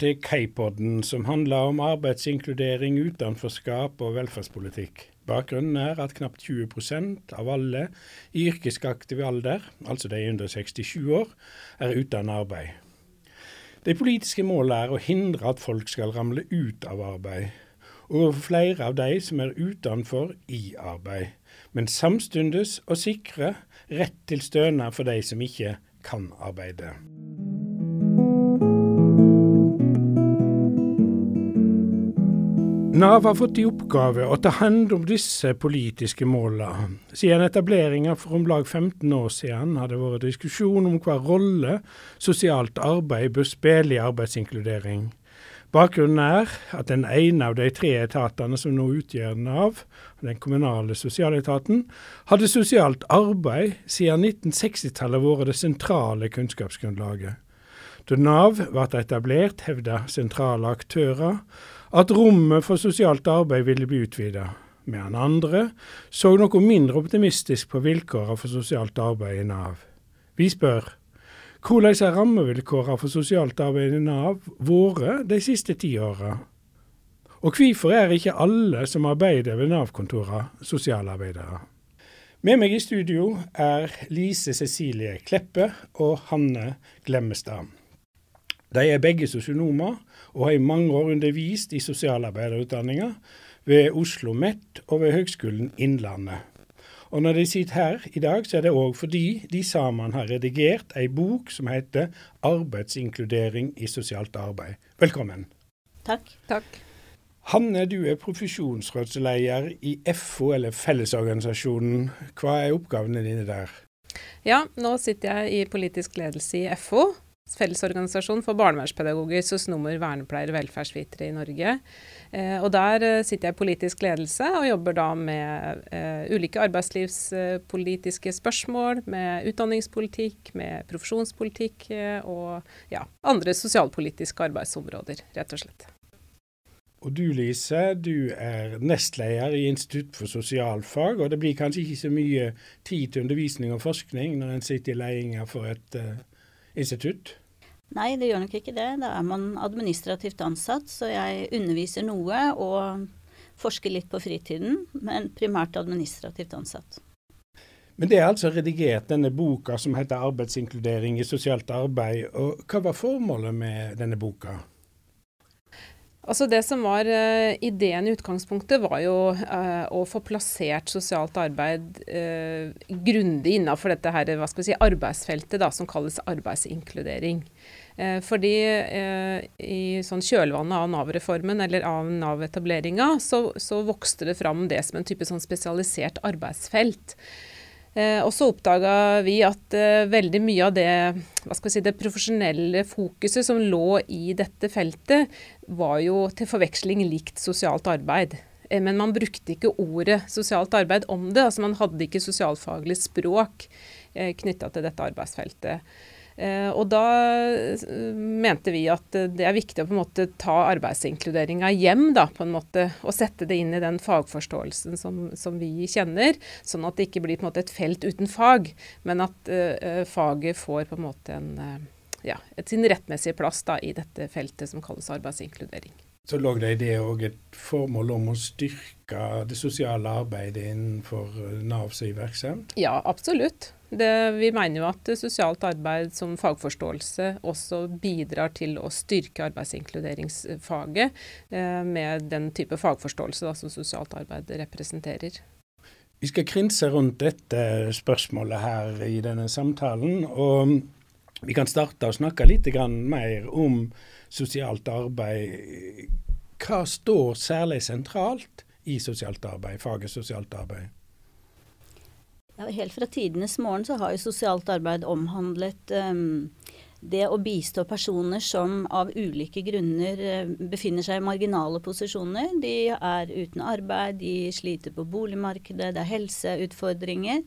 til K-podden, som handler om arbeidsinkludering, utenforskap og velferdspolitikk. Bakgrunnen er at knapt 20% av alle i yrkesaktiv alder, altså de under 67 år, er uten arbeid. De politiske målene er å hindre at folk skal ramle ut av arbeid, og flere av de som er utenfor i arbeid, men samtidig å sikre rett til stønad for de som ikke kan arbeide. Nav har fått i oppgave å ta hånd om disse politiske målene. Siden etableringa for om lag 15 år siden har det vært diskusjon om hva rolle sosialt arbeid bør spille i arbeidsinkludering. Bakgrunnen er at den ene av de tre etatene som nå utgjør Nav, den kommunale sosialetaten, hadde sosialt arbeid siden 1960-tallet vært det sentrale kunnskapsgrunnlaget. Da Nav ble etablert, hevda sentrale aktører at rommet for sosialt arbeid ville bli utvida, mens andre så noe mindre optimistisk på vilkårene for sosialt arbeid i Nav. Vi spør hvordan har rammevilkårene for sosialt arbeid i Nav vært de siste ti åra? Og hvorfor er ikke alle som arbeider ved Nav-kontorene, sosialarbeidere? Med meg i studio er Lise Cecilie Kleppe og Hanne Glemmestad. De er begge sosionomer og har i mange år undervist i sosialarbeiderutdanninga ved Oslo OsloMet og ved Høgskolen Innlandet. Og når de sitter her i dag, så er det òg fordi de sammen har redigert ei bok som heter 'Arbeidsinkludering i sosialt arbeid'. Velkommen. Takk. Takk. Hanne, du er profesjonsrådsleder i FO, eller Fellesorganisasjonen. Hva er oppgavene dine der? Ja, nå sitter jeg i politisk ledelse i FO, Fellesorganisasjon for barnevernspedagoger, sosionomer, vernepleiere, velferdsvitere i Norge. Eh, og Der eh, sitter jeg i politisk ledelse og jobber da med eh, ulike arbeidslivspolitiske spørsmål, med utdanningspolitikk, med profesjonspolitikk og ja, andre sosialpolitiske arbeidsområder, rett og slett. Og du Lise, du er nestleder i Institutt for sosialfag, og det blir kanskje ikke så mye tid til undervisning og forskning når en sitter i ledelsen for et institutt? Nei, det gjør nok ikke det. Da er man administrativt ansatt, så jeg underviser noe og forsker litt på fritiden, men primært administrativt ansatt. Men det er altså redigert denne boka som heter 'Arbeidsinkludering i sosialt arbeid'. og Hva var formålet med denne boka? Altså Det som var uh, ideen i utgangspunktet, var jo uh, å få plassert sosialt arbeid uh, grundig innafor dette her, hva skal vi si, arbeidsfeltet da, som kalles arbeidsinkludering. Eh, fordi eh, i sånn kjølvannet av Nav-reformen eller av Nav-etableringa, så, så, vokste det fram det som en type sånn spesialisert arbeidsfelt. Eh, og så oppdaga vi at eh, veldig mye av det, si, det profesjonelle fokuset som lå i dette feltet, var jo til forveksling likt sosialt arbeid. Eh, men man brukte ikke ordet sosialt arbeid om det. altså Man hadde ikke sosialfaglig språk eh, knytta til dette arbeidsfeltet. Eh, og da eh, mente vi at det er viktig å på en måte ta arbeidsinkluderinga hjem da, på en måte, og sette det inn i den fagforståelsen som, som vi kjenner. Sånn at det ikke blir på en måte et felt uten fag, men at uh, faget får på en måte en, uh, ja, sin rettmessige plass da, i dette feltet som kalles arbeidsinkludering. Så lå det i det òg et formål om å styrke det sosiale arbeidet innenfor Navs virksomhet? Ja, absolutt. Det, vi mener jo at sosialt arbeid som fagforståelse også bidrar til å styrke arbeidsinkluderingsfaget eh, med den type fagforståelse da, som sosialt arbeid representerer. Vi skal krinse rundt dette spørsmålet her i denne samtalen. og Vi kan starte å snakke litt mer om sosialt arbeid. Hva står særlig sentralt i sosialt arbeid, faget sosialt arbeid? Ja, helt fra tidenes morgen så har jo sosialt arbeid omhandlet um, det å bistå personer som av ulike grunner uh, befinner seg i marginale posisjoner. De er uten arbeid, de sliter på boligmarkedet, det er helseutfordringer.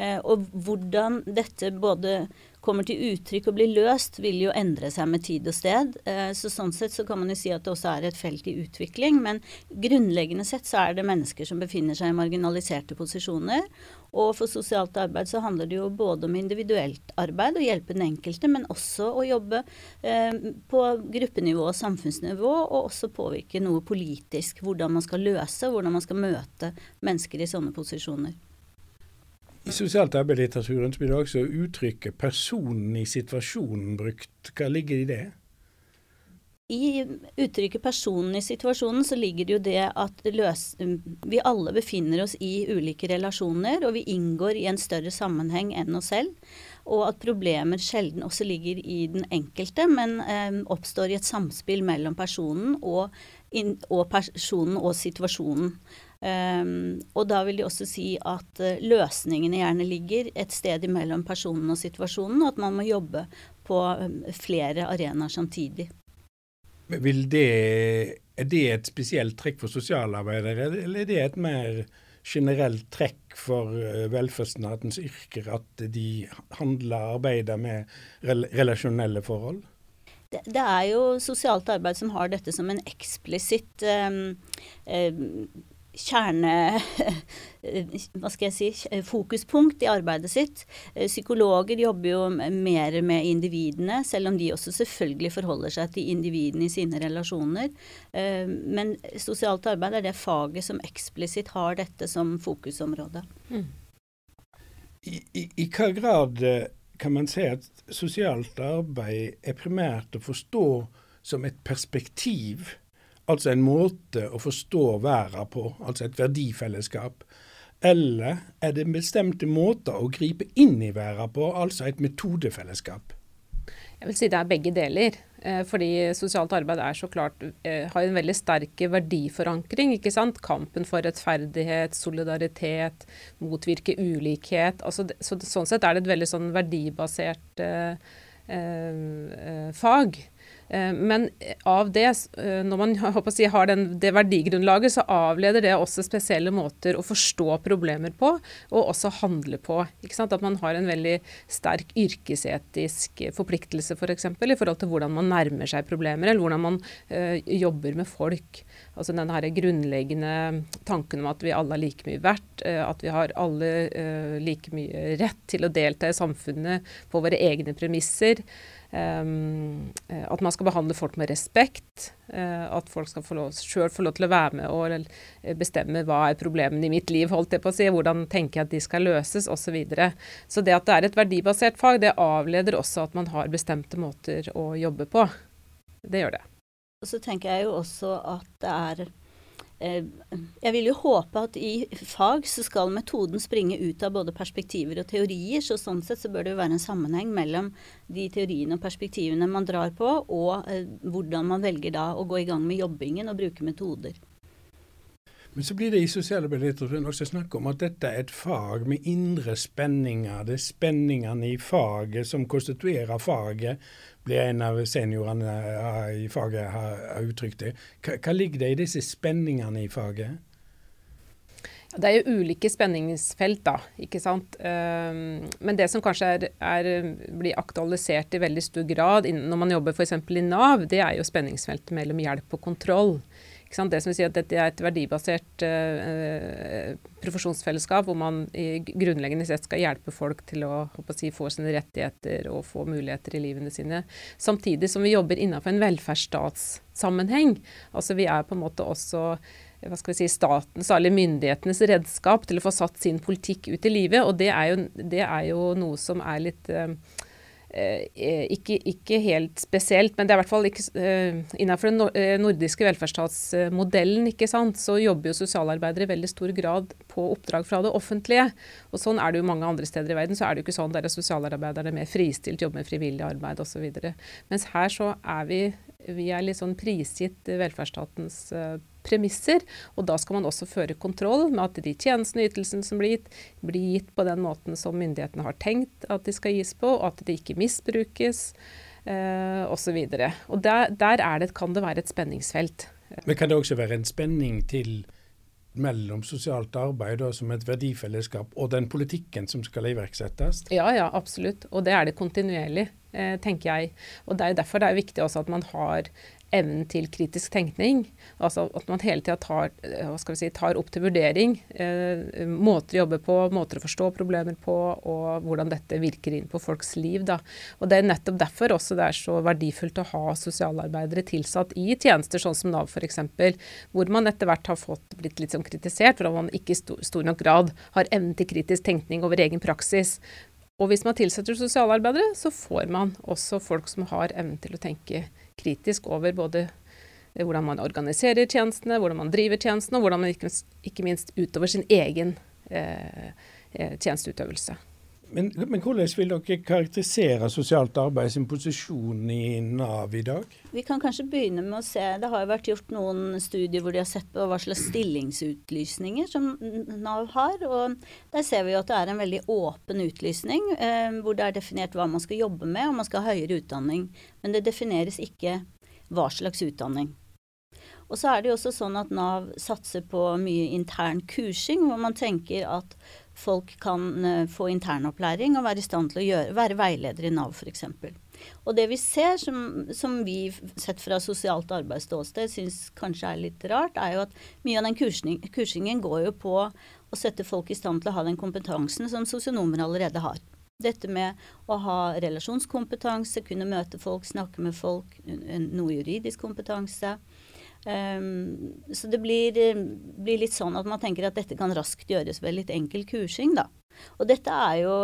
Uh, og hvordan dette både kommer til uttrykk og blir løst, vil jo endre seg med tid og sted. Eh, så sånn sett så kan man jo si at det også er et felt i utvikling. Men grunnleggende sett så er det mennesker som befinner seg i marginaliserte posisjoner. Og for sosialt arbeid så handler det jo både om individuelt arbeid, å hjelpe den enkelte, men også å jobbe eh, på gruppenivå og samfunnsnivå, og også påvirke noe politisk. Hvordan man skal løse, hvordan man skal møte mennesker i sånne posisjoner. I sosialt arbeid-litteraturen blir det også uttrykket 'personen i situasjonen' brukt. Hva ligger i det? I uttrykket 'personen i situasjonen' så ligger det jo det at løs, vi alle befinner oss i ulike relasjoner, og vi inngår i en større sammenheng enn oss selv. Og at problemer sjelden også ligger i den enkelte, men eh, oppstår i et samspill mellom personen og, in, og personen og situasjonen. Um, og da vil de også si at uh, løsningene gjerne ligger et sted imellom personen og situasjonen, og at man må jobbe på um, flere arenaer samtidig. Vil det, er det et spesielt trekk for sosialarbeidere, eller er det et mer generelt trekk for uh, velferdsstatens yrker at de handler og arbeider med relasjonelle forhold? Det, det, er jo sosialt arbeid som har dette som en eksplisitt um, um, kjerne hva skal jeg si, fokuspunkt i arbeidet sitt. Eh, psykologer jobber jo mer med individene, selv om de også selvfølgelig forholder seg til individene i sine relasjoner. Eh, men sosialt arbeid er det faget som eksplisitt har dette som fokusområde. Mm. I, i, I hva grad eh, kan man si at sosialt arbeid er primært å forstå som et perspektiv? Altså en måte å forstå verden på, altså et verdifellesskap. Eller er det bestemte måter å gripe inn i verden på, altså et metodefellesskap? Jeg vil si det er begge deler. Eh, fordi sosialt arbeid er så klart, eh, har en veldig sterk verdiforankring. ikke sant? Kampen for rettferdighet, solidaritet, motvirke ulikhet. Altså, så, sånn sett er det et veldig sånn verdibasert eh, eh, fag. Eh, men av det, eh, når man si, har den, det verdigrunnlaget, så avleder det også spesielle måter å forstå problemer på, og også handle på. At man har en veldig sterk yrkesetisk forpliktelse f.eks. For i forhold til hvordan man nærmer seg problemer, eller hvordan man ø, jobber med folk. Altså den grunnleggende tanken om at vi alle er like mye verdt, at vi har alle ø, like mye rett til å delta i samfunnet på våre egne premisser. Um, at man skal behandle folk med respekt. Uh, at folk skal sjøl få lov til å være med og eh, bestemme hva er problemene i mitt liv, holdt jeg på å si, hvordan tenker jeg at de skal løses, osv. Så, videre. så det at det er et verdibasert fag, det avleder også at man har bestemte måter å jobbe på. Det gjør det. Og så tenker jeg jo også at det er Eh, jeg vil jo håpe at i fag så skal metoden springe ut av både perspektiver og teorier, så sånn sett så bør det jo være en sammenheng mellom de teoriene og perspektivene man drar på, og eh, hvordan man velger da å gå i gang med jobbingen og bruke metoder. Men så blir det i sosiallitteraturen også snakk om at dette er et fag med indre spenninger. Det er spenningene i faget som konstituerer faget, blir en av seniorene i faget har uttrykt det. Hva ligger det i disse spenningene i faget? Det er jo ulike spenningsfelt, da. ikke sant? Ehm, men det som kanskje er, er, blir aktualisert i veldig stor grad når man jobber f.eks. i Nav, det er jo spenningsfeltet mellom hjelp og kontroll. Det som vil si at Dette er et verdibasert uh, profesjonsfellesskap hvor man i grunnleggende sett skal hjelpe folk til å, å si, få sine rettigheter og få muligheter i livene sine. Samtidig som vi jobber innenfor en velferdsstatssammenheng. Altså Vi er på en måte også hva skal vi si, statens, eller myndighetenes redskap til å få satt sin politikk ut i livet. Og det er jo, det er jo noe som er litt Eh, eh, ikke, ikke, helt spesielt, men det er i hvert fall ikke uh, innenfor den nordiske velferdsstatsmodellen ikke sant, så jobber jo sosialarbeidere i veldig stor grad på oppdrag fra det offentlige. Og Sånn er det jo mange andre steder i verden. så er det jo ikke sånn der sosialarbeiderne mer fristilt, jobber med frivillig arbeid osv. Mens her så er vi, vi er litt sånn prisgitt velferdsstatens premisser. Og da skal man også føre kontroll med at de tjenestene og ytelsene som blir gitt, blir gitt på den måten som myndighetene har tenkt at de skal gis på, og at de ikke misbrukes eh, osv. Og, og der, der det, kan det være et spenningsfelt. Men kan det også være en spenning til mellom sosialt arbeid da, som et verdifellesskap og den politikken som skal iverksettes? Ja, ja, absolutt. Og det er det kontinuerlig, eh, tenker jeg. Og det er derfor det er viktig også at man har evnen til kritisk tenkning. Altså at man hele tida tar, si, tar, opp til vurdering eh, måter å jobbe på, måter å forstå problemer på, og hvordan dette virker inn på folks liv. Da. Og Det er nettopp derfor også det er så verdifullt å ha sosialarbeidere tilsatt i tjenester sånn som Nav f.eks., hvor man etter hvert har fått blitt litt sånn kritisert for at man ikke i stor nok grad har evnen til kritisk tenkning over egen praksis. Og hvis man tilsetter sosialarbeidere, så får man også folk som har evnen til å tenke kritisk over både hvordan man organiserer tjenestene, hvordan man driver tjenestene, og hvordan man ikke minst utover sin egen eh, eh tjenesteutøvelse. Men, men, hvordan vil dere karakterisere sosialt arbeid sin posisjon i Nav i dag? Vi kan kanskje begynne med å se Det har jo vært gjort noen studier hvor de har sett på hva slags stillingsutlysninger som Nav har. og Der ser vi jo at det er en veldig åpen utlysning, eh, hvor det er definert hva man skal jobbe med, og man skal ha høyere utdanning. Men det defineres ikke hva slags utdanning. Og så er det jo også sånn at Nav satser på mye intern kursing, hvor man tenker at folk kan uh, få internopplæring og være i stand til å gjøre, være veileder i Nav f.eks. Og det vi ser, som, som vi sett fra sosialt arbeidsståsted syns kanskje er litt rart, er jo at mye av den kursning, kursingen går jo på å sette folk i stand til å ha den kompetansen som sosionomer allerede har. Dette med å ha relasjonskompetanse, kunne møte folk, snakke med folk, noe juridisk kompetanse. Um, så det blir, eh, blir, litt sånn at man tenker at dette kan raskt gjøres ved litt enkel kursing, da. Og dette er jo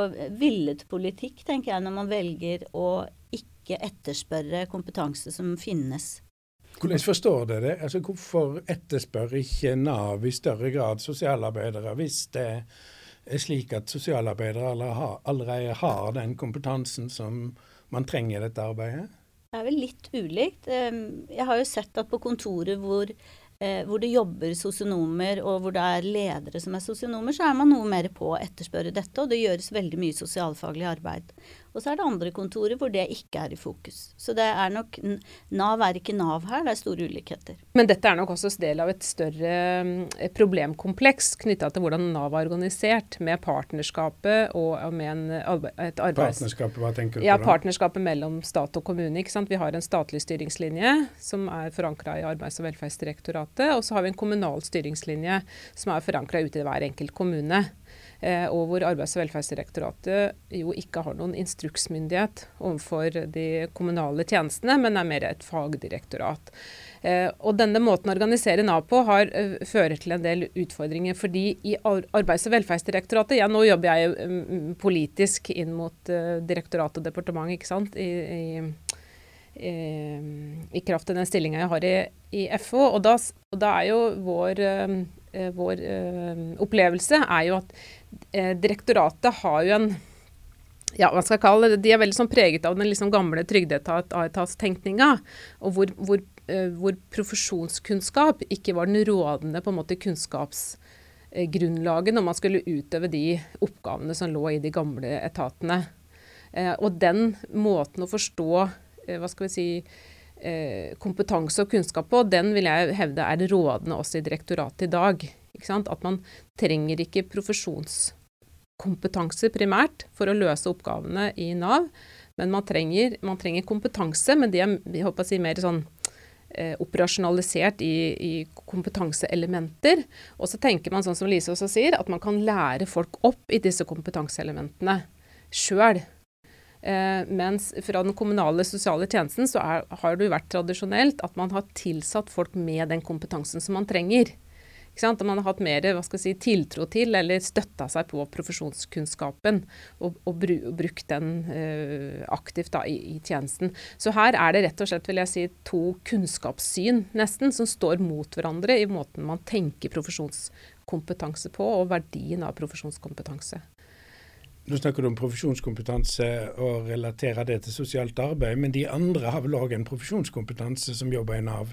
villet politikk, tenker jeg, når man velger å ikke etterspørre kompetanse som finnes. Hvordan forstår dere det? Altså, hvorfor etterspør ikke Nav i større grad sosialarbeidere, hvis det er slik at sosialarbeidere allerede har den kompetansen som man trenger i dette arbeidet? Det er vel litt ulikt. Jeg har jo sett at på kontorer hvor eh, hvor det jobber sosionomer, og hvor det er ledere som er sosionomer, så er man noe mer på å etterspørre dette, og det gjøres veldig mye sosialfaglig arbeid. Og så er det andre kontorer hvor det ikke er i fokus. Så det er nok Nav er ikke Nav her, det er store ulikheter. Men dette er nok også del av et større eh, problemkompleks knytta til hvordan Nav er organisert, med partnerskapet og med en, et arbeids... Partnerskapet, hva tenker du på da? Ja, Partnerskapet mellom stat og kommune. ikke sant? Vi har en statlig styringslinje som er forankra i Arbeids- og velferdsdirektoratet. Og så har vi en kommunal styringslinje som er forankra ute i hver enkelt kommune. Eh, og hvor Arbeids- og velferdsdirektoratet jo ikke har noen instruksmyndighet overfor de kommunale tjenestene, men er mer et fagdirektorat. Eh, og denne måten å organisere Nav på har, uh, fører til en del utfordringer. fordi i Arbeids- og velferdsdirektoratet ja, Nå jobber jeg um, politisk inn mot direktorat og departement ikke sant, i, i Eh, i kraft av den stillinga jeg har i, i FO. Og da, og da, er jo vår, vår opplevelse er jo at direktoratet har jo en ja, hva skal jeg kalle det, De er veldig sånn preget av den liksom gamle trygdeetatstenkninga. Og hvor, hvor, hvor, profesjonskunnskap ikke var den rådende på en måte kunnskapsgrunnlaget når man skulle utøve de oppgavene som lå i de gamle etatene. og den måten å forstå Eh, hva skal vi si, eh, kompetanse og kunnskap på, den vil jeg hevde er rådende også i direktoratet i dag. At man trenger ikke profesjonskompetanse primært for å løse oppgavene i Nav, men man trenger, man trenger kompetanse, men det er si, mer sånn eh, operasjonalisert i, i, kompetanseelementer. Og så tenker man sånn som Lise også sier, at man kan lære folk opp i disse kompetanseelementene sjøl. Eh, mens fra den kommunale sosiale tjenesten så er, har det jo vært tradisjonelt at man har tilsatt folk med den kompetansen som man trenger. At man har hatt mer si, tiltro til eller støtta seg på profesjonskunnskapen og, og, bru, og brukt den uh, aktivt da, i, i, tjenesten. Så her er det rett og slett vil jeg si, to kunnskapssyn nesten som står mot hverandre i måten man tenker profesjonskompetanse på og verdien av profesjonskompetanse. Nå snakker du om profesjonskompetanse og relaterer det til sosialt arbeid, men de andre har vel òg en profesjonskompetanse som jobber i Nav?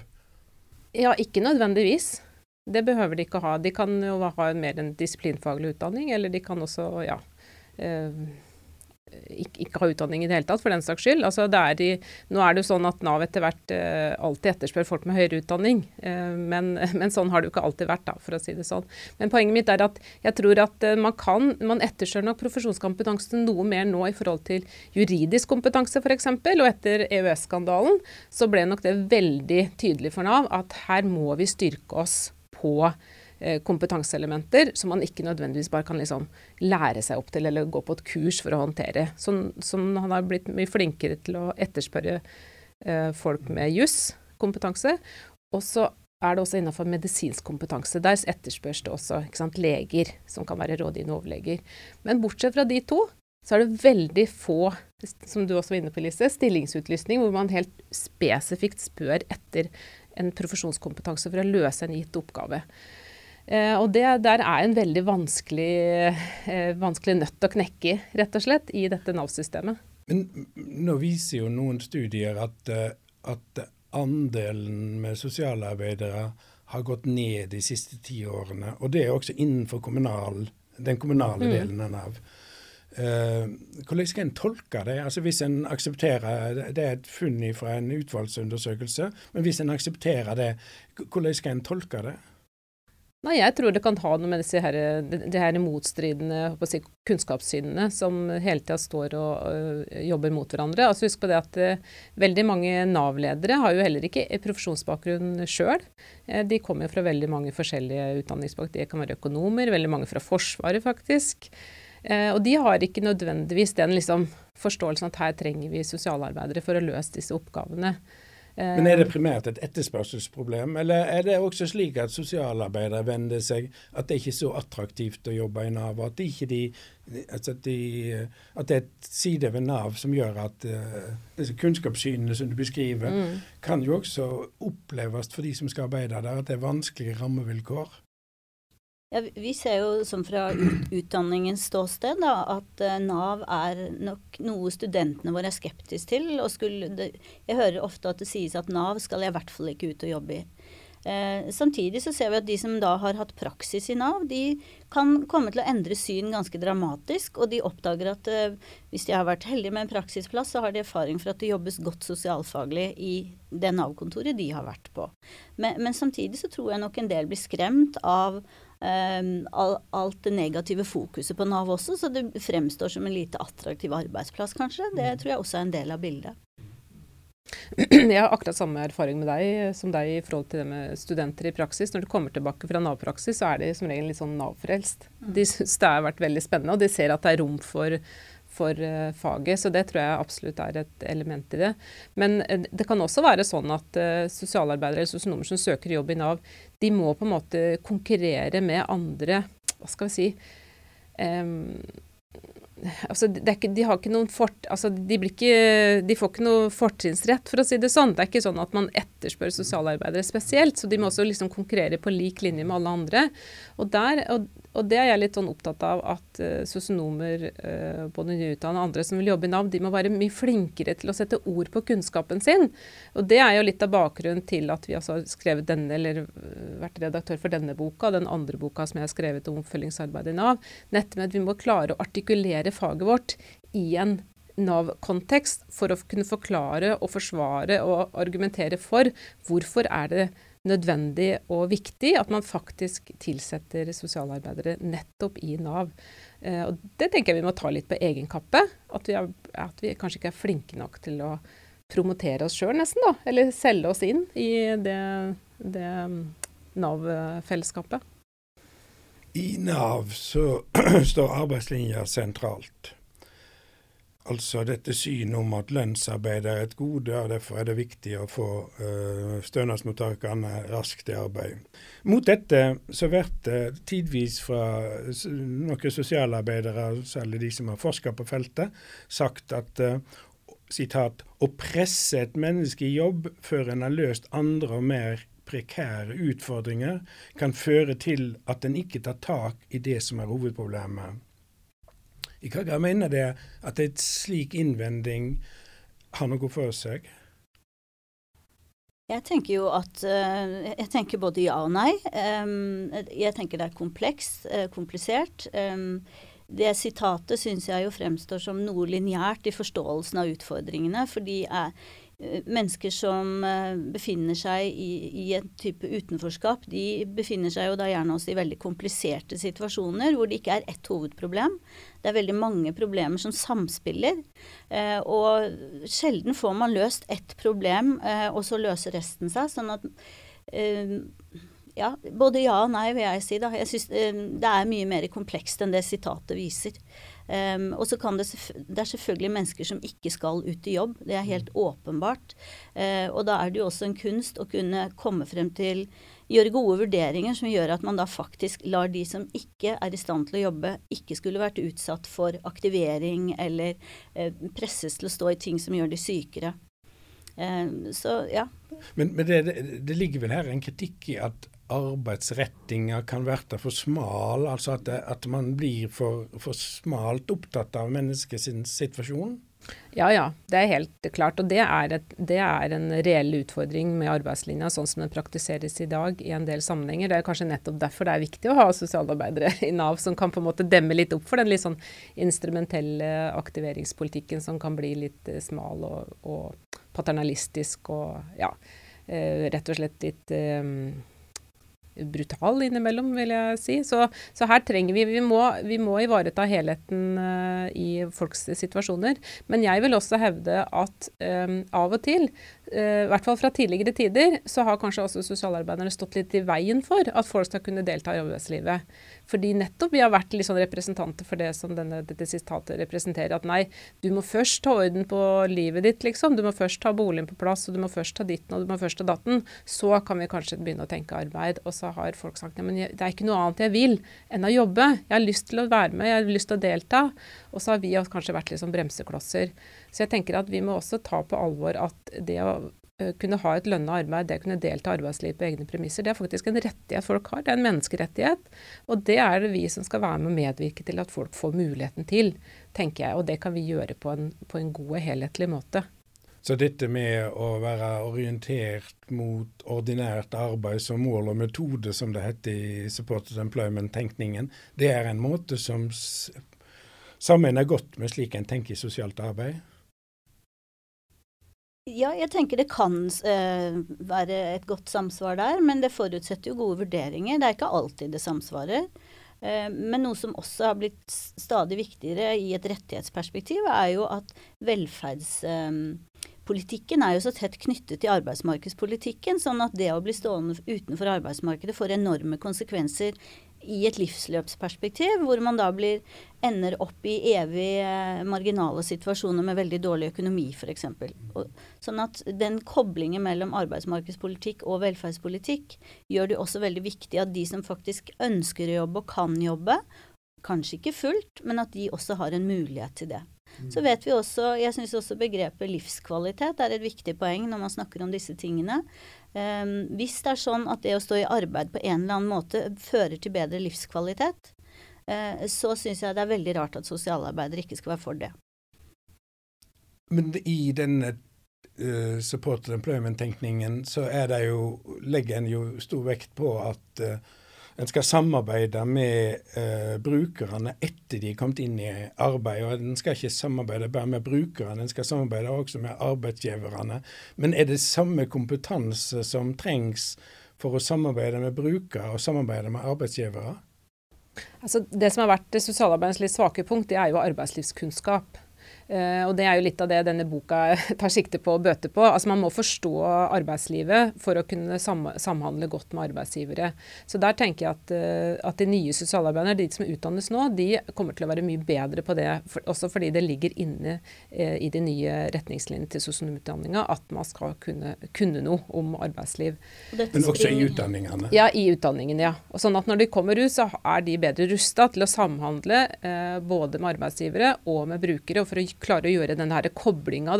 Ja, ikke nødvendigvis. Det behøver de ikke ha. De kan jo ha mer en disiplinfaglig utdanning, eller de kan også, ja eh, ikke, ikke ha utdanning i det hele tatt, for den saks skyld. Altså, er i, nå er det jo sånn at Nav etter hvert eh, alltid etterspør folk med høyere utdanning. Eh, men, men, sånn har det jo ikke alltid vært, da, for å si det sånn. Men poenget mitt er at jeg tror at eh, man kan Man etterspør nok profesjonskompetanse noe mer nå i forhold til juridisk kompetanse, f.eks. Og etter EØS-skandalen så ble nok det veldig tydelig for Nav at her må vi styrke oss på Eh, kompetanseelementer som man ikke nødvendigvis bare kan liksom lære seg opp til eller gå på et kurs for å håndtere. Som, som han har blitt mye flinkere til å etterspørre eh, folk med juskompetanse. Og så er det også innenfor medisinsk kompetanse. Der etterspørs det også sant, leger som kan være rådgivende overleger. Men bortsett fra de to, så er det veldig få, som du også var inne på, Lise, stillingsutlysning hvor man helt spesifikt spør etter en profesjonskompetanse for å løse en gitt oppgave. Eh, og det der er en veldig vanskelig, eh, vanskelig nøtt å knekke, i, rett og slett, i dette Nav-systemet. Men nå viser jo noen studier at, eh, at andelen med sosialarbeidere har gått ned de siste ti årene. Og det er også innenfor kommunal, den kommunale mm. delen av Nav. Uh, hvordan skal en tolke det? Altså Hvis en aksepterer Det er et funn fra en utvalgsundersøkelse, men hvis en aksepterer det, hvordan skal en tolke det? Nei, Jeg tror det kan ha noe med disse her, de her motstridende si, kunnskapssynene som hele tida står og uh, jobber mot hverandre. Altså Husk på det at uh, veldig mange Nav-ledere har jo heller ikke profesjonsbakgrunn sjøl. Uh, de kommer jo fra veldig mange forskjellige utdanningsbakgrunner. De kan være økonomer, veldig mange fra Forsvaret faktisk. Og de har ikke nødvendigvis den liksom, forståelsen at her trenger vi sosialarbeidere for å løse disse oppgavene. Men er det primært et etterspørselsproblem, eller er det også slik at sosialarbeidere venner seg at det ikke er så attraktivt å jobbe i Nav, at, de, altså de, at, det er et side ved Nav som gjør at uh, disse kunnskapssynene som du beskriver, mm. kan jo også oppleves for de som skal arbeide der, at det er vanskelige rammevilkår? Ja, vi ser jo som fra utdanningens ståsted da, at uh, Nav er nok noe studentene våre er skeptiske til. og det, Jeg hører ofte at det sies at Nav skal jeg i hvert fall ikke ut og jobbe i. Eh, samtidig så ser vi at de som da har hatt praksis i Nav, de kan komme til å endre syn ganske dramatisk. Og de oppdager at eh, hvis de har vært heldige med en praksisplass, så har de erfaring for at det jobbes godt sosialfaglig i det Nav-kontoret de har vært på. Men, men samtidig så tror jeg nok en del blir skremt av alt det negative fokuset på Nav også, så det fremstår som en lite attraktiv arbeidsplass, kanskje. Det mm. tror jeg også er en del av bildet. Jeg har akkurat samme erfaring med deg som deg i forhold til det med studenter i praksis. Når de kommer tilbake fra Nav-praksis, så er de som regel litt sånn Nav-frelst. Mm. De syns det har vært veldig spennende, og de ser at det er rom for for uh, faget. Så det tror jeg absolutt er et element i det. Men uh, det kan også være sånn at uh, sosialarbeidere eller sosionomer som søker jobb i Nav, de må på en måte konkurrere med andre Hva skal vi si um, altså, ikke, de, har ikke noen fort, altså, de, ikke, de, får ikke noe fortrinnsrett, for å si det sånn. Det er ikke sånn at man etterspør sosialarbeidere spesielt, så de må også liksom konkurrere på lik linje med alle andre. Og, der, og, og det er jeg litt sånn opptatt av at uh, sosionomer, uh, både nyutdannede og andre som vil jobbe i Nav, de må være mye flinkere til å sette ord på kunnskapen sin. Og det er jo litt av bakgrunnen til at vi altså har skrevet denne, eller vært redaktør for denne boka, den andre boka som jeg har skrevet om oppfølgingsarbeid i Nav. Nettopp med at vi må klare å artikulere faget vårt i en Nav-kontekst for å kunne forklare og forsvare og argumentere for hvorfor er det nødvendig og viktig at man faktisk tilsetter sosialarbeidere nettopp i Nav. Eh, og Det tenker jeg vi må ta litt på egen kappe. At at vi kanskje ikke er flinke nok til å promotere oss sjøl, nesten. da, Eller selge oss inn i det, det mm, Nav-fellesskapet. I Nav så står arbeidslinja sentralt. Altså dette synet om at lønnsarbeid er et gode, og derfor er det viktig å få uh, stønadsmottakerne raskt i arbeid. Mot dette så blir det tidvis fra noen sosialarbeidere, særlig de som har forska på feltet, sagt at uh, sitat, å presse et menneske i jobb før en har løst andre og mer prekære utfordringer kan føre til at en ikke tar tak i det som er hovedproblemet. I hva grad mener det at et slik innvending har noe for seg? Jeg tenker jo at uh, Jeg tenker både ja og nei. Um, jeg tenker det er komplekst, uh, komplisert. Det sitatet syns jeg jo fremstår som noe lineært i forståelsen av utfordringene. For de er eh, mennesker som eh, befinner seg i, i, en type utenforskap, de befinner seg jo da gjerne også i veldig kompliserte situasjoner hvor det ikke er ett hovedproblem. Det er veldig mange problemer som samspiller. Eh, og sjelden får man løst ett problem, eh, og så løser resten seg. sånn at ja, både ja og nei, vil jeg si. da. Jeg synes Det er mye mer komplekst enn det sitatet viser. Um, og så kan det, det er selvfølgelig mennesker som ikke skal ut i jobb. Det er helt åpenbart. Uh, og da er det jo også en kunst å kunne komme frem til Gjøre gode vurderinger som gjør at man da faktisk lar de som ikke er i stand til å jobbe, ikke skulle vært utsatt for aktivering eller uh, presses til å stå i ting som gjør de sykere. Uh, så ja. Men, men det, det, det ligger vel her en kritikk i at arbeidsrettinga kan være for smal, altså at, det, at man blir for, for, smalt opptatt av menneskets situasjon? Ja, ja. Det er helt klart. Og det er, et, det er, en reell utfordring med arbeidslinja sånn som den praktiseres i dag i en del sammenhenger. Det er kanskje nettopp derfor det er viktig å ha sosialarbeidere i Nav som kan på en måte demme litt opp for den litt sånn instrumentelle aktiveringspolitikken som kan bli litt eh, smal og, og paternalistisk og ja, eh, rett og slett litt um, brutal innimellom, vil jeg si. Så, så her trenger vi vi må, vi må ivareta helheten uh, i folks situasjoner. Men jeg vil også hevde at um, av og til i hvert fall fra tidligere tider, så har kanskje også sosialarbeiderne stått litt i veien for at folk skal kunne delta i arbeidslivet. Fordi nettopp vi har vært liksom representanter for det som denne, dette sitatet representerer. At nei, du må først ta orden på livet ditt, liksom. Du må først ta boligen på plass, og du må først ta ditten, og du må først ta datten. Så kan vi kanskje begynne å tenke arbeid. Og så har folk sagt nei, men det er ikke noe annet jeg vil enn å jobbe. Jeg har lyst til å være med, jeg har lyst til å delta. Og så har vi kanskje vært litt sånn bremseklosser. Så jeg tenker at vi må også ta på alvor at det å kunne ha et lønna arbeid, det å kunne delta i arbeidslivet på egne premisser, det er faktisk en rettighet folk har. Det er en menneskerettighet. Og det er det vi som skal være med å medvirke til at folk får muligheten til, tenker jeg. Og det kan vi gjøre på en, på en god og helhetlig måte. Så dette med å være orientert mot ordinært arbeid som mål og metode, som det heter i supported employment-tenkningen, det er en måte som sammenhenger godt med slik en tenker i sosialt arbeid? Ja, jeg tenker det kan uh, være et godt samsvar der, men det forutsetter jo gode vurderinger. Det er ikke alltid det samsvarer. Uh, men noe som også har blitt stadig viktigere i et rettighetsperspektiv, er jo at velferdspolitikken uh, er jo så tett knyttet til arbeidsmarkedspolitikken, sånn at det å bli stående utenfor arbeidsmarkedet får enorme konsekvenser i et livsløpsperspektiv, hvor man da blir, ender opp i evig eh, marginale situasjoner med veldig dårlig økonomi, f.eks. Sånn at den koblingen mellom arbeidsmarkedspolitikk og velferdspolitikk gjør det også veldig viktig at de som faktisk ønsker å jobbe og kan jobbe, kanskje ikke fullt, men at de også har en mulighet til det. Så vet vi også, jeg syns også begrepet livskvalitet er et viktig poeng når man snakker om disse tingene. Um, hvis det er sånn at det å stå i arbeid på en eller annen måte fører til bedre livskvalitet, uh, så syns jeg det er veldig rart at sosialarbeidere ikke skal være for det. Men i denne uh, supported employment-tenkningen så er det jo, legger en jo stor vekt på at uh, en skal samarbeide med eh, brukerne etter de er kommet inn i arbeid. og En skal ikke samarbeide bare med brukerne, en skal samarbeide også med arbeidsgiverne. Men er det samme kompetanse som trengs for å samarbeide med brukere og samarbeide med arbeidsgivere? Altså, det som har vært sosialarbeidens litt svake punkt, det er jo arbeidslivskunnskap. Uh, og Det er jo litt av det denne boka tar sikte på å bøte på. Altså Man må forstå arbeidslivet for å kunne sam samhandle godt med arbeidsgivere. Så der tenker jeg at, uh, at de nye sosialarbeiderne, de som utdannes nå, de kommer til å være mye bedre på det. For, også fordi det ligger inne uh, i de nye retningslinjene til sosionomutdanninga at man skal kunne, kunne noe om arbeidsliv. Men også i utdanningene? Ja, i utdanningen, ja. Og sånn at Når de kommer ut, så er de bedre rusta til å samhandle både med arbeidsgivere og med brukere. og for å klare å gjøre denne koblinga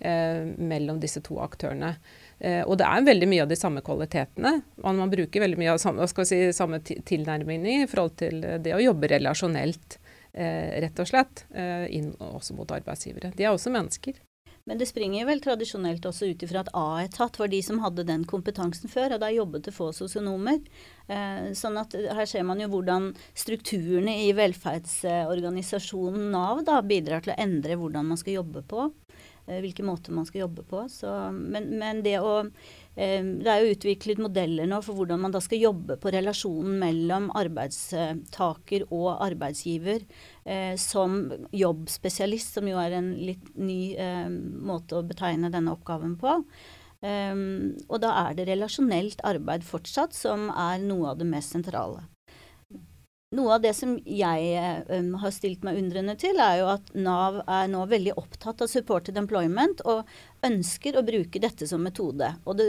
eh, mellom disse to aktørene. Eh, og det er veldig mye av de samme kvalitetene. Man, man bruker veldig mye av samme, si, samme tilnærming i forhold til det å jobbe relasjonelt, eh, rett og slett, inn også mot arbeidsgivere. De er også mennesker. Men det springer vel tradisjonelt også ut ifra at A-etat var de som hadde den kompetansen før, og da jobbet det få sosionomer. Eh, sånn at her ser man jo hvordan strukturene i velferdsorganisasjonen Nav da bidrar til å endre hvordan man skal jobbe på. Eh, hvilke måter man skal jobbe på. Så, men, men det å det er jo utviklet modeller nå for hvordan man da skal jobbe på relasjonen mellom arbeidstaker og arbeidsgiver eh, som jobbspesialist, som jo er en litt ny eh, måte å betegne denne oppgaven på. Um, og da er det relasjonelt arbeid fortsatt som er noe av det mest sentrale. Noe av det som jeg um, har stilt meg undrende til, er jo at Nav er nå veldig opptatt av supported employment og ønsker å bruke dette som metode. Og det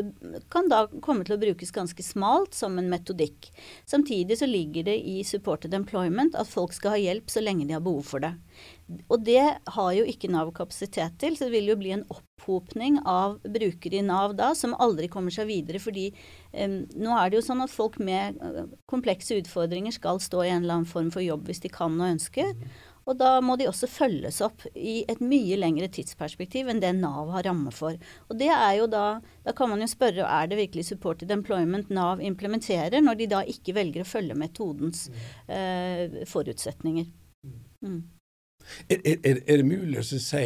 kan da komme til å brukes ganske smalt som en metodikk. Samtidig så ligger det i supported employment at folk skal ha hjelp så lenge de har behov for det. Og det har jo ikke Nav kapasitet til, så det vil jo bli en opphopning av brukere i Nav da som aldri kommer seg videre. fordi nå er det jo sånn at folk med uh, komplekse utfordringer skal stå i en eller annen form for jobb hvis de kan og ønsker. Og da må de også følges opp i et mye lengre tidsperspektiv enn det Nav har ramme for. Og det er jo da Da kan man jo spørre er det virkelig supported employment Nav implementerer, når de da ikke velger å følge metodens eh, forutsetninger. Mm. Er, er, er, det mulig å si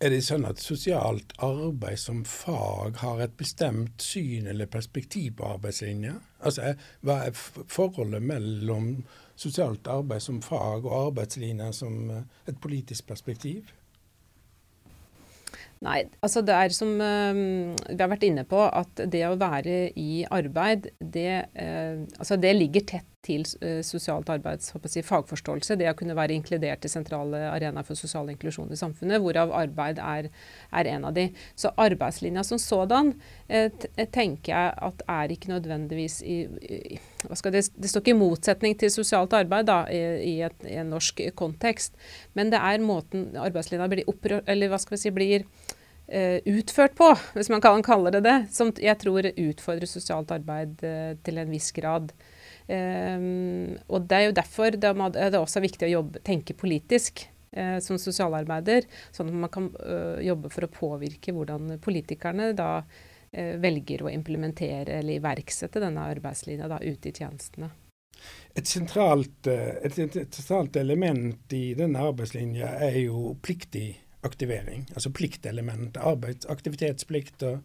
Er det sånn at sosialt arbeid som fag har et bestemt syn eller perspektiv på arbeidslinja? Altså, Hva er forholdet mellom sosialt arbeid som fag og arbeidslinja som eh, et politisk perspektiv? Nei, altså det er som uh, vi har vært inne på, at det å være i arbeid, det, uh, altså det ligger tett til uh, sosialt arbeids jeg, fagforståelse. Det å kunne være inkludert i sentrale arenaer for sosial inklusjon i samfunnet, hvorav arbeid er, er en av de. Så arbeidslinja som sådan tenker jeg at er ikke nødvendigvis i, i det, det, står ikke i motsetning til sosialt arbeid da, i, i, et, i, en norsk kontekst, men det er måten arbeidslinja blir, opprør, eller si, blir utført på, hvis man kan kalle det det, som jeg tror utfordrer sosialt arbeid til en viss grad. Um, og Det er jo derfor det er også viktig å jobbe, tenke politisk uh, som sosialarbeider, sånn at man kan jobbe for å påvirke hvordan politikerne da Eh, velger å implementere eller iverksette denne arbeidslinja da, ute i tjenestene. Et sentralt, eh, et, et sentralt, element i denne arbeidslinja er jo pliktig aktivering. Altså pliktelement. Arbeids, aktivitetsplikt. Og,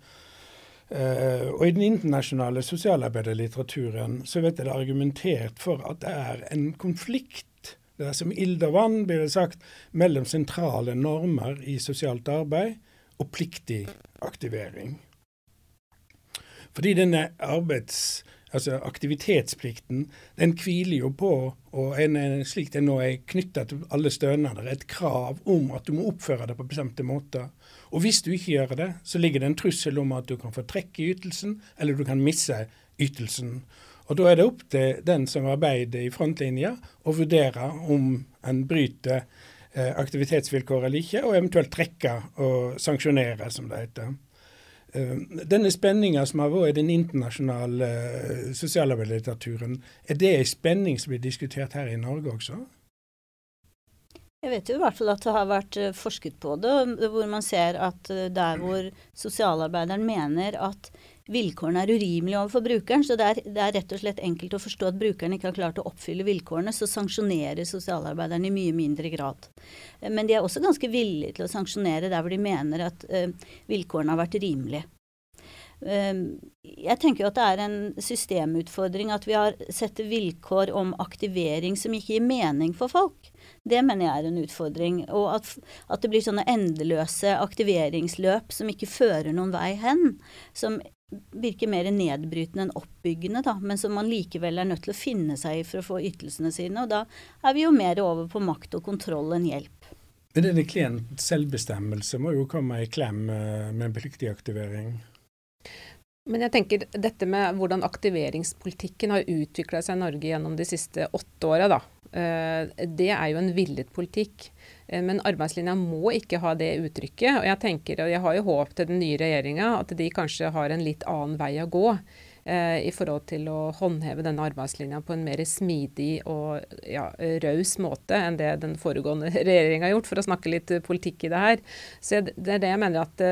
uh, og i den internasjonale sosialarbeiderlitteraturen så vet jeg det er argumentert for at det er en konflikt det er som ild og vann, blir det sagt, mellom sentrale normer i sosialt arbeid og pliktig aktivering. Fordi denne arbeids... Altså aktivitetsplikten, den hviler jo på, og en, slik den nå er knytta til alle stønader, et krav om at du må oppføre deg på bestemte måter. Og hvis du ikke gjør det, så ligger det en trussel om at du kan få trekk i ytelsen, eller du kan misse ytelsen. Og da er det opp til den som arbeider i frontlinja å vurdere om en bryter eh, aktivitetsvilkår eller ikke, og eventuelt trekke og sanksjonere, som det heter. Eh, denne spenninga som har vært i den internasjonale sosialarbeidslitteraturen, sosialarbeiderlitteraturen, er det en spenning som blir diskutert her i Norge også? Jeg vet jo i hvert fall at det har vært uh, forsket på det, hvor man ser at uh, der hvor sosialarbeideren mener at vilkårene er urimelige overfor brukeren, så det er, det er, rett og slett enkelt å forstå at brukeren ikke har klart å oppfylle vilkårene, så sanksjonerer sosialarbeideren i mye mindre grad. Men de er også ganske villige til å sanksjonere der hvor de mener at vilkårene har vært rimelige. Um, jeg tenker jo at det er en systemutfordring at vi har sett vilkår om aktivering som ikke gir mening for folk. Det mener jeg er en utfordring. Og at, at, det blir sånne endeløse aktiveringsløp som ikke fører noen vei hen. Som virker mer nedbrytende enn oppbyggende, da, men som man likevel er nødt til å finne seg i for å få ytelsene sine. Og da er vi jo mer over på makt og kontroll enn hjelp. Men denne klient selvbestemmelse må jo komme i klem eh, med en pliktig aktivering? Men jeg tenker dette med hvordan aktiveringspolitikken har utvikla seg i Norge gjennom de siste åtte åra, da. Eh, det er jo en villet politikk. Eh, men arbeidslinja må ikke ha det uttrykket. Og jeg tenker, og jeg har jo håp til den nye regjeringa at de kanskje har en litt annen vei å gå. eh, i forhold til å håndheve denne arbeidslinja på en mer smidig og ja, raus måte enn det den foregående regjeringa har gjort, for å snakke litt politikk i det her. Så det er det jeg mener at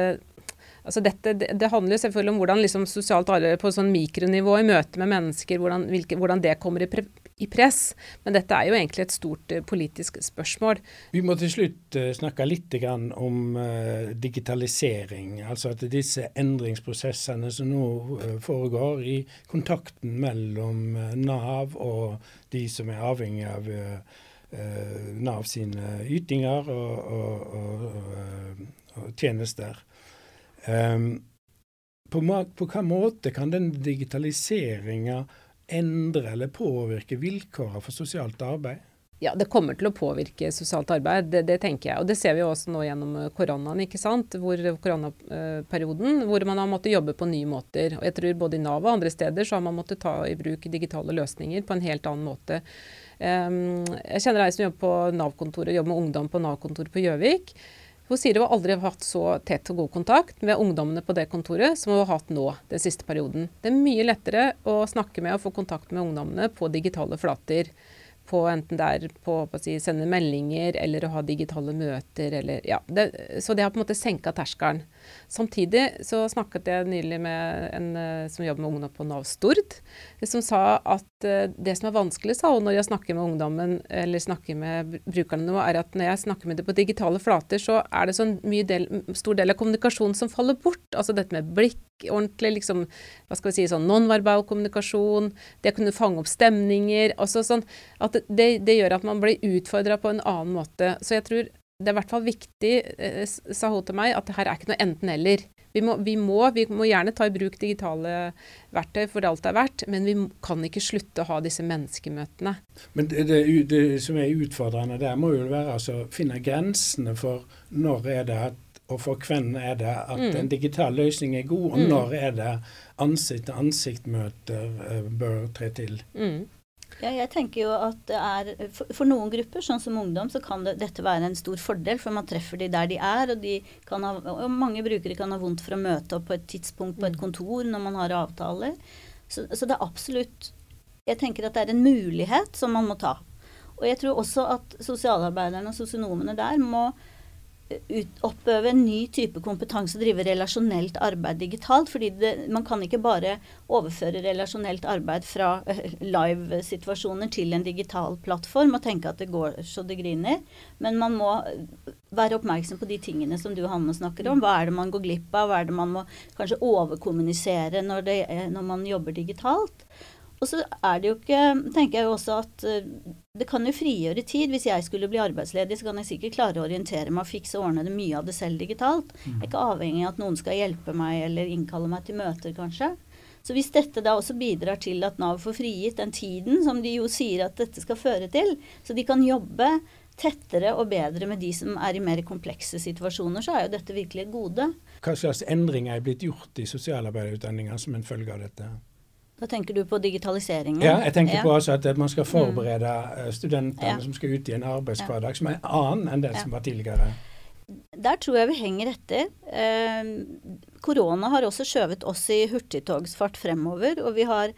Altså dette, det, handler selvfølgelig om hvordan liksom sosialt arbeid på sånn mikronivå i møte med mennesker, hvordan, hvilke, hvordan det kommer i, pre, i, press. Men dette er jo egentlig et stort uh, politisk spørsmål. Vi må til slutt uh, snakke litt om uh, digitalisering. Altså at disse endringsprosessene som nå foregår i kontakten mellom Nav og de som er avhengig av Nav sine ytinger og, og, og, og tjenester. Um, på, på hvilken måte kan den digitaliseringa endre eller påvirke vilkårene for sosialt arbeid? Ja, Det kommer til å påvirke sosialt arbeid, det, det, tenker jeg. Og Det ser vi også nå gjennom eh, koronaen, ikke sant? Hvor, koronaperioden, hvor man har måttet jobbe på nye måter. Og jeg tror Både i Nav og andre steder så har man måttet ta i bruk digitale løsninger på en helt annen måte. Um, jeg kjenner ei som jobber på Nav-kontoret, jobber med ungdom på Nav-kontoret på Gjøvik. Hun sier hun aldri har hatt så tett og god kontakt med ungdommene på det kontoret som hun har hatt nå den siste perioden. Det er mye lettere å snakke med og få kontakt med ungdommene på digitale flater på enten det er på å si, sende meldinger eller å ha digitale møter eller ja. Det, så det har på en måte senka terskelen. Samtidig så snakket jeg nylig med en uh, som jobber med ungdom på Nav Stord, som sa at uh, det som er vanskelig, sa hun når jeg snakker med ungdommen eller snakker med brukerne nå, er at når jeg snakker med det på digitale flater, så er det en mye del, stor del av kommunikasjonen som faller bort. Altså dette med blikk, ordentlig liksom, hva skal vi si, sånn nonverbal kommunikasjon, det å kunne fange opp stemninger. altså sånn at det, det gjør at man blir utfordra på en annen måte. Så jeg tror det er i hvert fall viktig, eh, sa hun til meg, at det her er ikke noe enten-eller. Vi vi, vi må, gjerne ta i bruk digitale verktøy for alt det er verdt, men vi kan ikke slutte å ha disse menneskemøtene. Men det, det, det som er utfordrende der, må jo være altså, å finne grensene for når er det at og for hvem er det at mm. en digital løsning er god, og mm. når er det ansikt-til-ansikt-møter uh, bør tre til? Mm. Ja, jeg tenker jo at det er, for, for, noen grupper, sånn som ungdom, så kan det, dette være en stor fordel. For man treffer de der de er, og, de ha, og mange brukere kan ha vondt for å møte opp på et tidspunkt på et mm. kontor når man har avtaler. Så, så det er absolutt Jeg tenker at det er en mulighet som man må ta. Og jeg tror også at sosialarbeiderne og sosionomene der må oppøve en ny type kompetanse og drive relasjonelt arbeid digitalt. fordi det, man kan ikke bare overføre relasjonelt arbeid fra uh, live-situasjoner til en digital plattform og tenke at det går så det griner. Men man må være oppmerksom på de tingene som du Hanne snakker om. Hva er det man går glipp av? Hva er det man må kanskje overkommunisere når, det, når man jobber digitalt? Og så er det jo ikke tenker jeg jo også at uh, det kan jo frigjøre tid. Hvis jeg skulle bli arbeidsledig, så kan jeg sikkert klare å orientere meg og fikse og ordne det mye av det selv digitalt. Jeg er ikke avhengig av at noen skal hjelpe meg eller innkalle meg til møter, kanskje. Så hvis dette da også bidrar til at Nav får frigitt den tiden som de jo sier at dette skal føre til, så de kan jobbe tettere og bedre med de som er i mer komplekse situasjoner, så er jo dette virkelig et gode. Hva slags endringer er blitt gjort i sosialarbeiderutdanninga som en følge av dette? Da tenker du på digitaliseringen? Ja, jeg tenker ja. på at man skal forberede mm. studentene ja. som skal ut i en arbeidshverdag som er annen enn ja. som var tidligere. Der tror jeg vi henger etter. Eh, korona har også skjøvet oss i hurtigtogsfart fremover. Og vi har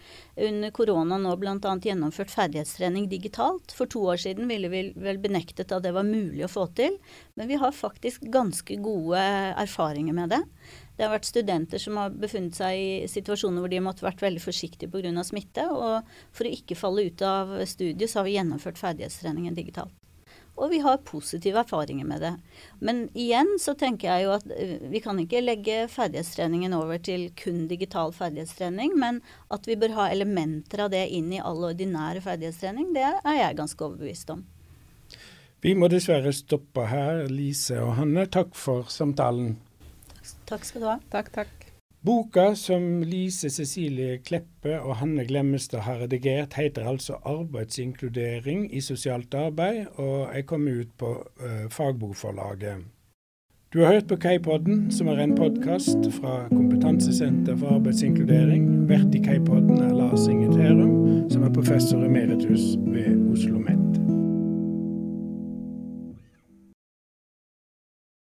under korona nå bl.a. gjennomført ferdighetstrening digitalt. For to år siden ville vi vel benektet at det var mulig å få til. Men vi har faktisk ganske gode erfaringer med det. Det har vært studenter som har befunnet seg i situasjoner hvor de har vært veldig forsiktige pga. smitte. Og for å ikke falle ut av studiet, så har vi gjennomført ferdighetstreningen digitalt. Og vi har positive erfaringer med det. Men igjen så tenker jeg jo at eh, vi kan ikke legge ferdighetstreningen over til kun digital ferdighetstrening, men at vi bør ha elementer av det inn i all ordinær ferdighetstrening, det er jeg ganske overbevist om. Vi må dessverre stoppe her. Lise og Hanne, takk for samtalen. Takk skal du ha. Takk, takk. Boka som Lise Cecilie Kleppe og Hanne Glemmestad har redigert, heter altså 'Arbeidsinkludering i sosialt arbeid', og er kommet ut på uh, Fagbokforlaget. Du har hørt på Kaipodden, som er en podkast fra Kompetansesenter for arbeidsinkludering. Vert i Kaipodden er Lars Inge Terum, som er professor emeritus ved Oslo OsloMet.